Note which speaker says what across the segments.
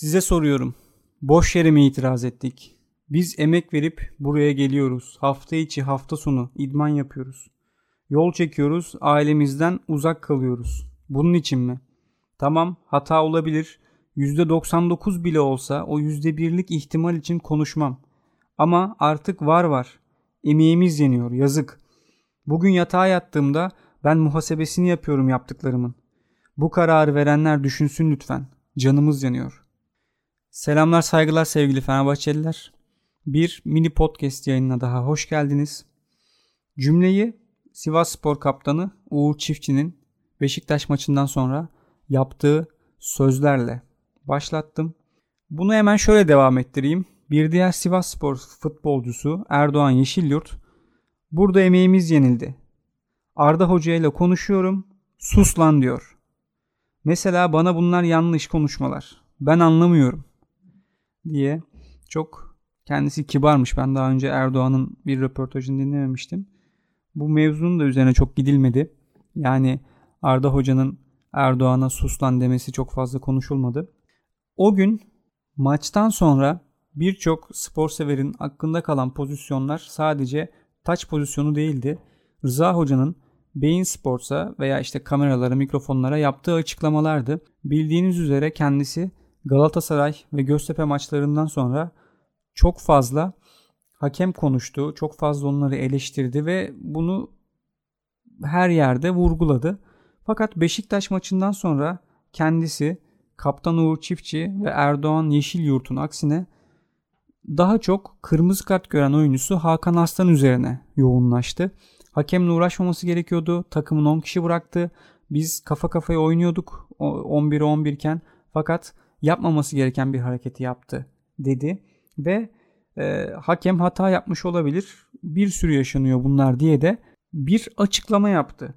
Speaker 1: Size soruyorum. Boş yere mi itiraz ettik? Biz emek verip buraya geliyoruz. Hafta içi hafta sonu idman yapıyoruz. Yol çekiyoruz, ailemizden uzak kalıyoruz. Bunun için mi? Tamam hata olabilir. %99 bile olsa o %1'lik ihtimal için konuşmam. Ama artık var var. Emeğimiz yeniyor yazık. Bugün yatağa yattığımda ben muhasebesini yapıyorum yaptıklarımın. Bu kararı verenler düşünsün lütfen. Canımız yanıyor. Selamlar saygılar sevgili Fenerbahçeliler. Bir mini podcast yayınına daha hoş geldiniz. Cümleyi Sivas Spor Kaptanı Uğur Çiftçi'nin Beşiktaş maçından sonra yaptığı sözlerle başlattım. Bunu hemen şöyle devam ettireyim. Bir diğer Sivas Spor futbolcusu Erdoğan Yeşilyurt Burada emeğimiz yenildi. Arda Hoca ile konuşuyorum. Sus lan diyor. Mesela bana bunlar yanlış konuşmalar. Ben anlamıyorum diye çok kendisi kibarmış. Ben daha önce Erdoğan'ın bir röportajını dinlememiştim. Bu mevzunun da üzerine çok gidilmedi. Yani Arda Hoca'nın Erdoğan'a sus lan demesi çok fazla konuşulmadı. O gün maçtan sonra birçok spor severin aklında kalan pozisyonlar sadece taç pozisyonu değildi. Rıza Hoca'nın Beyin Sports'a veya işte kameralara, mikrofonlara yaptığı açıklamalardı. Bildiğiniz üzere kendisi Galatasaray ve Göztepe maçlarından sonra çok fazla hakem konuştu. Çok fazla onları eleştirdi ve bunu her yerde vurguladı. Fakat Beşiktaş maçından sonra kendisi Kaptan Uğur Çiftçi ve Erdoğan Yeşilyurt'un aksine daha çok kırmızı kart gören oyuncusu Hakan Aslan üzerine yoğunlaştı. Hakemle uğraşmaması gerekiyordu. Takımın 10 kişi bıraktı. Biz kafa kafaya oynuyorduk 11'e 11 iken fakat yapmaması gereken bir hareketi yaptı dedi ve e, hakem hata yapmış olabilir. Bir sürü yaşanıyor bunlar diye de bir açıklama yaptı.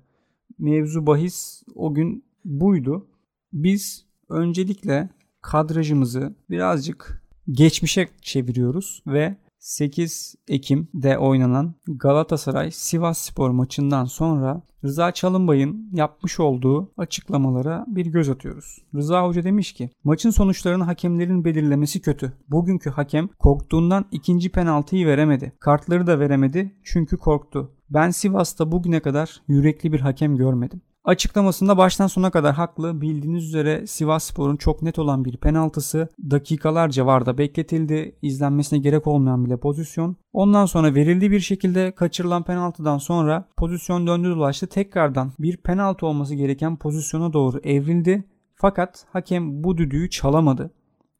Speaker 1: Mevzu bahis o gün buydu. Biz öncelikle kadrajımızı birazcık geçmişe çeviriyoruz ve 8 Ekim'de oynanan Galatasaray Sivas Spor maçından sonra Rıza Çalınbay'ın yapmış olduğu açıklamalara bir göz atıyoruz. Rıza Hoca demiş ki maçın sonuçlarını hakemlerin belirlemesi kötü. Bugünkü hakem korktuğundan ikinci penaltıyı veremedi. Kartları da veremedi çünkü korktu. Ben Sivas'ta bugüne kadar yürekli bir hakem görmedim. Açıklamasında baştan sona kadar haklı. Bildiğiniz üzere Sivas Spor'un çok net olan bir penaltısı dakikalarca varda bekletildi. İzlenmesine gerek olmayan bile pozisyon. Ondan sonra verildiği bir şekilde kaçırılan penaltıdan sonra pozisyon döndü dolaştı. Tekrardan bir penaltı olması gereken pozisyona doğru evrildi. Fakat hakem bu düdüğü çalamadı.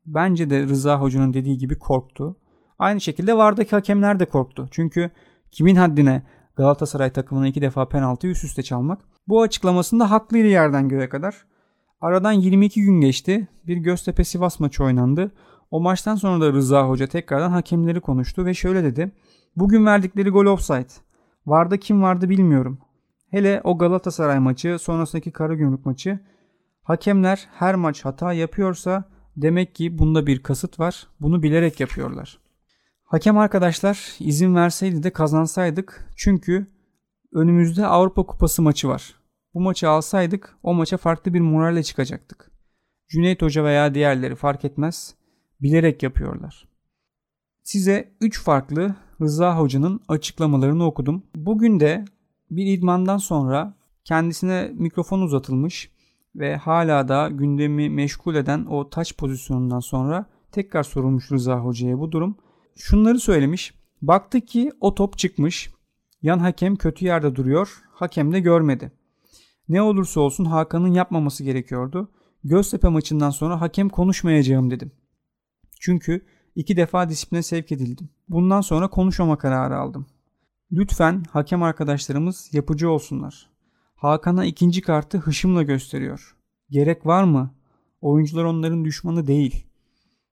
Speaker 1: Bence de Rıza Hoca'nın dediği gibi korktu. Aynı şekilde vardaki hakemler de korktu. Çünkü kimin haddine Galatasaray takımına iki defa penaltı üst üste çalmak. Bu açıklamasında haklıydı yerden göğe kadar. Aradan 22 gün geçti. Bir Göztepe Sivas maçı oynandı. O maçtan sonra da Rıza Hoca tekrardan hakemleri konuştu ve şöyle dedi. Bugün verdikleri gol offside. Vardı kim vardı bilmiyorum. Hele o Galatasaray maçı, sonrasındaki Karagümrük maçı. Hakemler her maç hata yapıyorsa demek ki bunda bir kasıt var. Bunu bilerek yapıyorlar. Hakem arkadaşlar izin verseydi de kazansaydık çünkü önümüzde Avrupa Kupası maçı var. Bu maçı alsaydık o maça farklı bir moralle çıkacaktık. Cüneyt Hoca veya diğerleri fark etmez bilerek yapıyorlar. Size 3 farklı Rıza Hoca'nın açıklamalarını okudum. Bugün de bir idmandan sonra kendisine mikrofon uzatılmış ve hala da gündemi meşgul eden o taç pozisyonundan sonra tekrar sorulmuş Rıza Hoca'ya bu durum şunları söylemiş. Baktı ki o top çıkmış. Yan hakem kötü yerde duruyor. Hakem de görmedi. Ne olursa olsun Hakan'ın yapmaması gerekiyordu. Göztepe maçından sonra hakem konuşmayacağım dedim. Çünkü iki defa disipline sevk edildim. Bundan sonra konuşmama kararı aldım. Lütfen hakem arkadaşlarımız yapıcı olsunlar. Hakan'a ikinci kartı hışımla gösteriyor. Gerek var mı? Oyuncular onların düşmanı değil.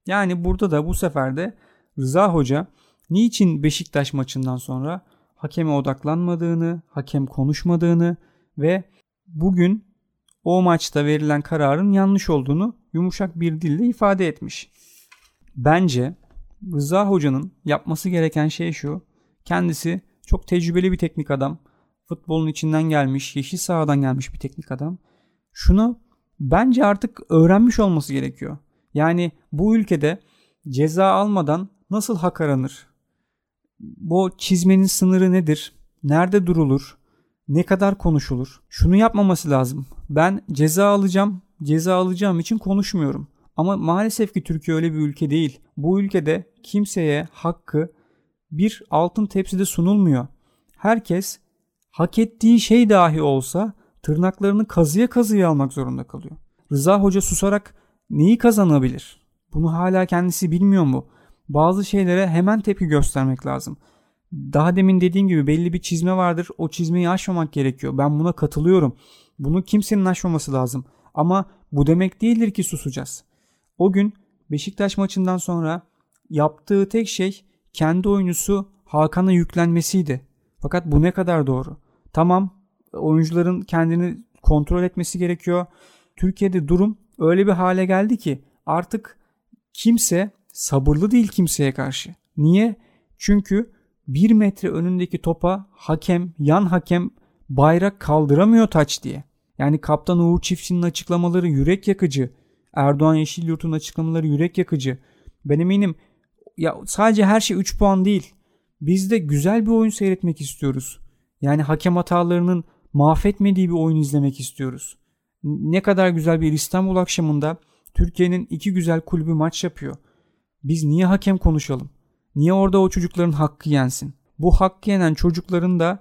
Speaker 1: Yani burada da bu sefer de Rıza Hoca niçin Beşiktaş maçından sonra hakeme odaklanmadığını, hakem konuşmadığını ve bugün o maçta verilen kararın yanlış olduğunu yumuşak bir dille ifade etmiş. Bence Rıza Hoca'nın yapması gereken şey şu. Kendisi çok tecrübeli bir teknik adam. Futbolun içinden gelmiş, yeşil sahadan gelmiş bir teknik adam. Şunu bence artık öğrenmiş olması gerekiyor. Yani bu ülkede ceza almadan nasıl hak aranır? Bu çizmenin sınırı nedir? Nerede durulur? Ne kadar konuşulur? Şunu yapmaması lazım. Ben ceza alacağım, ceza alacağım için konuşmuyorum. Ama maalesef ki Türkiye öyle bir ülke değil. Bu ülkede kimseye hakkı bir altın tepside sunulmuyor. Herkes hak ettiği şey dahi olsa tırnaklarını kazıya kazıya almak zorunda kalıyor. Rıza Hoca susarak neyi kazanabilir? Bunu hala kendisi bilmiyor mu? Bazı şeylere hemen tepki göstermek lazım. Daha demin dediğim gibi belli bir çizme vardır. O çizmeyi aşmamak gerekiyor. Ben buna katılıyorum. Bunu kimsenin aşmaması lazım. Ama bu demek değildir ki susacağız. O gün Beşiktaş maçından sonra yaptığı tek şey kendi oyuncusu Hakan'a yüklenmesiydi. Fakat bu ne kadar doğru? Tamam oyuncuların kendini kontrol etmesi gerekiyor. Türkiye'de durum öyle bir hale geldi ki artık kimse sabırlı değil kimseye karşı. Niye? Çünkü bir metre önündeki topa hakem, yan hakem bayrak kaldıramıyor taç diye. Yani kaptan Uğur Çiftçi'nin açıklamaları yürek yakıcı. Erdoğan Yeşilyurt'un açıklamaları yürek yakıcı. Ben eminim ya sadece her şey 3 puan değil. Biz de güzel bir oyun seyretmek istiyoruz. Yani hakem hatalarının mahvetmediği bir oyun izlemek istiyoruz. Ne kadar güzel bir İstanbul akşamında Türkiye'nin iki güzel kulübü maç yapıyor. Biz niye hakem konuşalım? Niye orada o çocukların hakkı yensin? Bu hakkı yenen çocukların da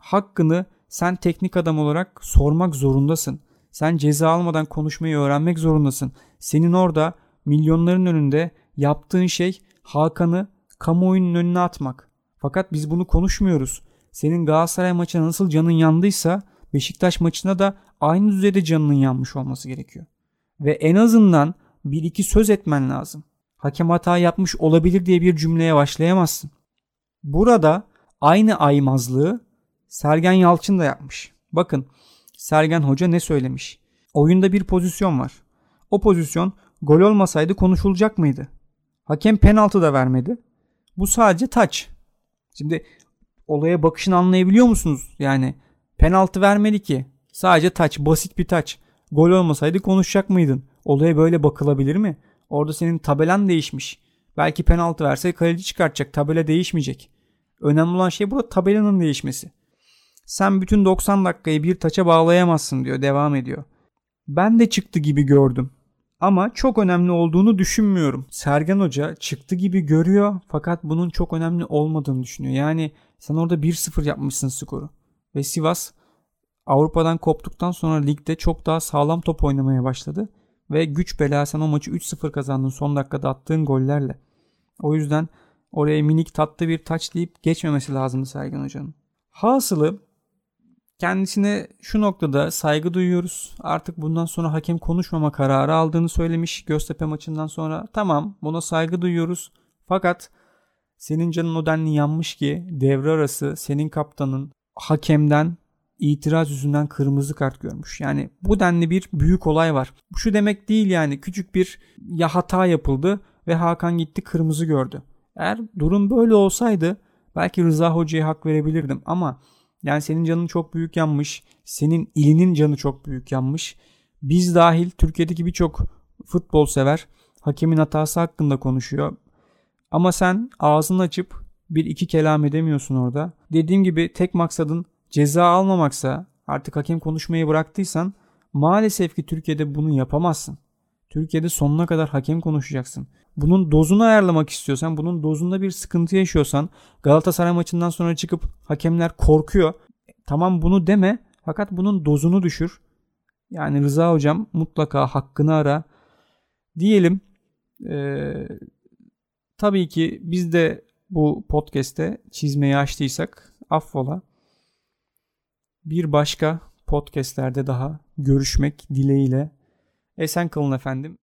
Speaker 1: hakkını sen teknik adam olarak sormak zorundasın. Sen ceza almadan konuşmayı öğrenmek zorundasın. Senin orada milyonların önünde yaptığın şey Hakan'ı kamuoyunun önüne atmak. Fakat biz bunu konuşmuyoruz. Senin Galatasaray maçına nasıl canın yandıysa Beşiktaş maçına da aynı düzeyde canının yanmış olması gerekiyor. Ve en azından bir iki söz etmen lazım. Hakem hata yapmış olabilir diye bir cümleye başlayamazsın. Burada aynı aymazlığı Sergen Yalçın da yapmış. Bakın Sergen Hoca ne söylemiş? Oyunda bir pozisyon var. O pozisyon gol olmasaydı konuşulacak mıydı? Hakem penaltı da vermedi. Bu sadece taç. Şimdi olaya bakışını anlayabiliyor musunuz? Yani penaltı vermedi ki. Sadece taç, basit bir taç. Gol olmasaydı konuşacak mıydın? Olaya böyle bakılabilir mi? Orada senin tabelan değişmiş. Belki penaltı verse kaleci çıkartacak. Tabela değişmeyecek. Önemli olan şey burada tabelanın değişmesi. Sen bütün 90 dakikayı bir taça bağlayamazsın diyor. Devam ediyor. Ben de çıktı gibi gördüm. Ama çok önemli olduğunu düşünmüyorum. Sergen Hoca çıktı gibi görüyor fakat bunun çok önemli olmadığını düşünüyor. Yani sen orada 1-0 yapmışsın skoru. Ve Sivas Avrupa'dan koptuktan sonra ligde çok daha sağlam top oynamaya başladı. Ve güç bela sen o maçı 3-0 kazandın son dakikada attığın gollerle. O yüzden oraya minik tatlı bir taç deyip geçmemesi lazımdı Sergen Hoca'nın. Hasılı Kendisine şu noktada saygı duyuyoruz. Artık bundan sonra hakem konuşmama kararı aldığını söylemiş Göztepe maçından sonra. Tamam buna saygı duyuyoruz. Fakat senin canın o denli yanmış ki devre arası senin kaptanın hakemden itiraz yüzünden kırmızı kart görmüş. Yani bu denli bir büyük olay var. Şu demek değil yani küçük bir ya hata yapıldı ve Hakan gitti kırmızı gördü. Eğer durum böyle olsaydı belki Rıza Hoca'ya hak verebilirdim ama yani senin canın çok büyük yanmış. Senin ilinin canı çok büyük yanmış. Biz dahil Türkiye'deki birçok futbol sever hakemin hatası hakkında konuşuyor. Ama sen ağzını açıp bir iki kelam edemiyorsun orada. Dediğim gibi tek maksadın ceza almamaksa artık hakem konuşmayı bıraktıysan maalesef ki Türkiye'de bunu yapamazsın. Türkiye'de sonuna kadar hakem konuşacaksın. Bunun dozunu ayarlamak istiyorsan, bunun dozunda bir sıkıntı yaşıyorsan, Galatasaray maçından sonra çıkıp hakemler korkuyor. Tamam bunu deme fakat bunun dozunu düşür. Yani Rıza hocam mutlaka hakkını ara. Diyelim ee, tabii ki biz de bu podcast'te çizmeyi açtıysak affola. Bir başka podcastlerde daha görüşmek dileğiyle. Esen kalın efendim.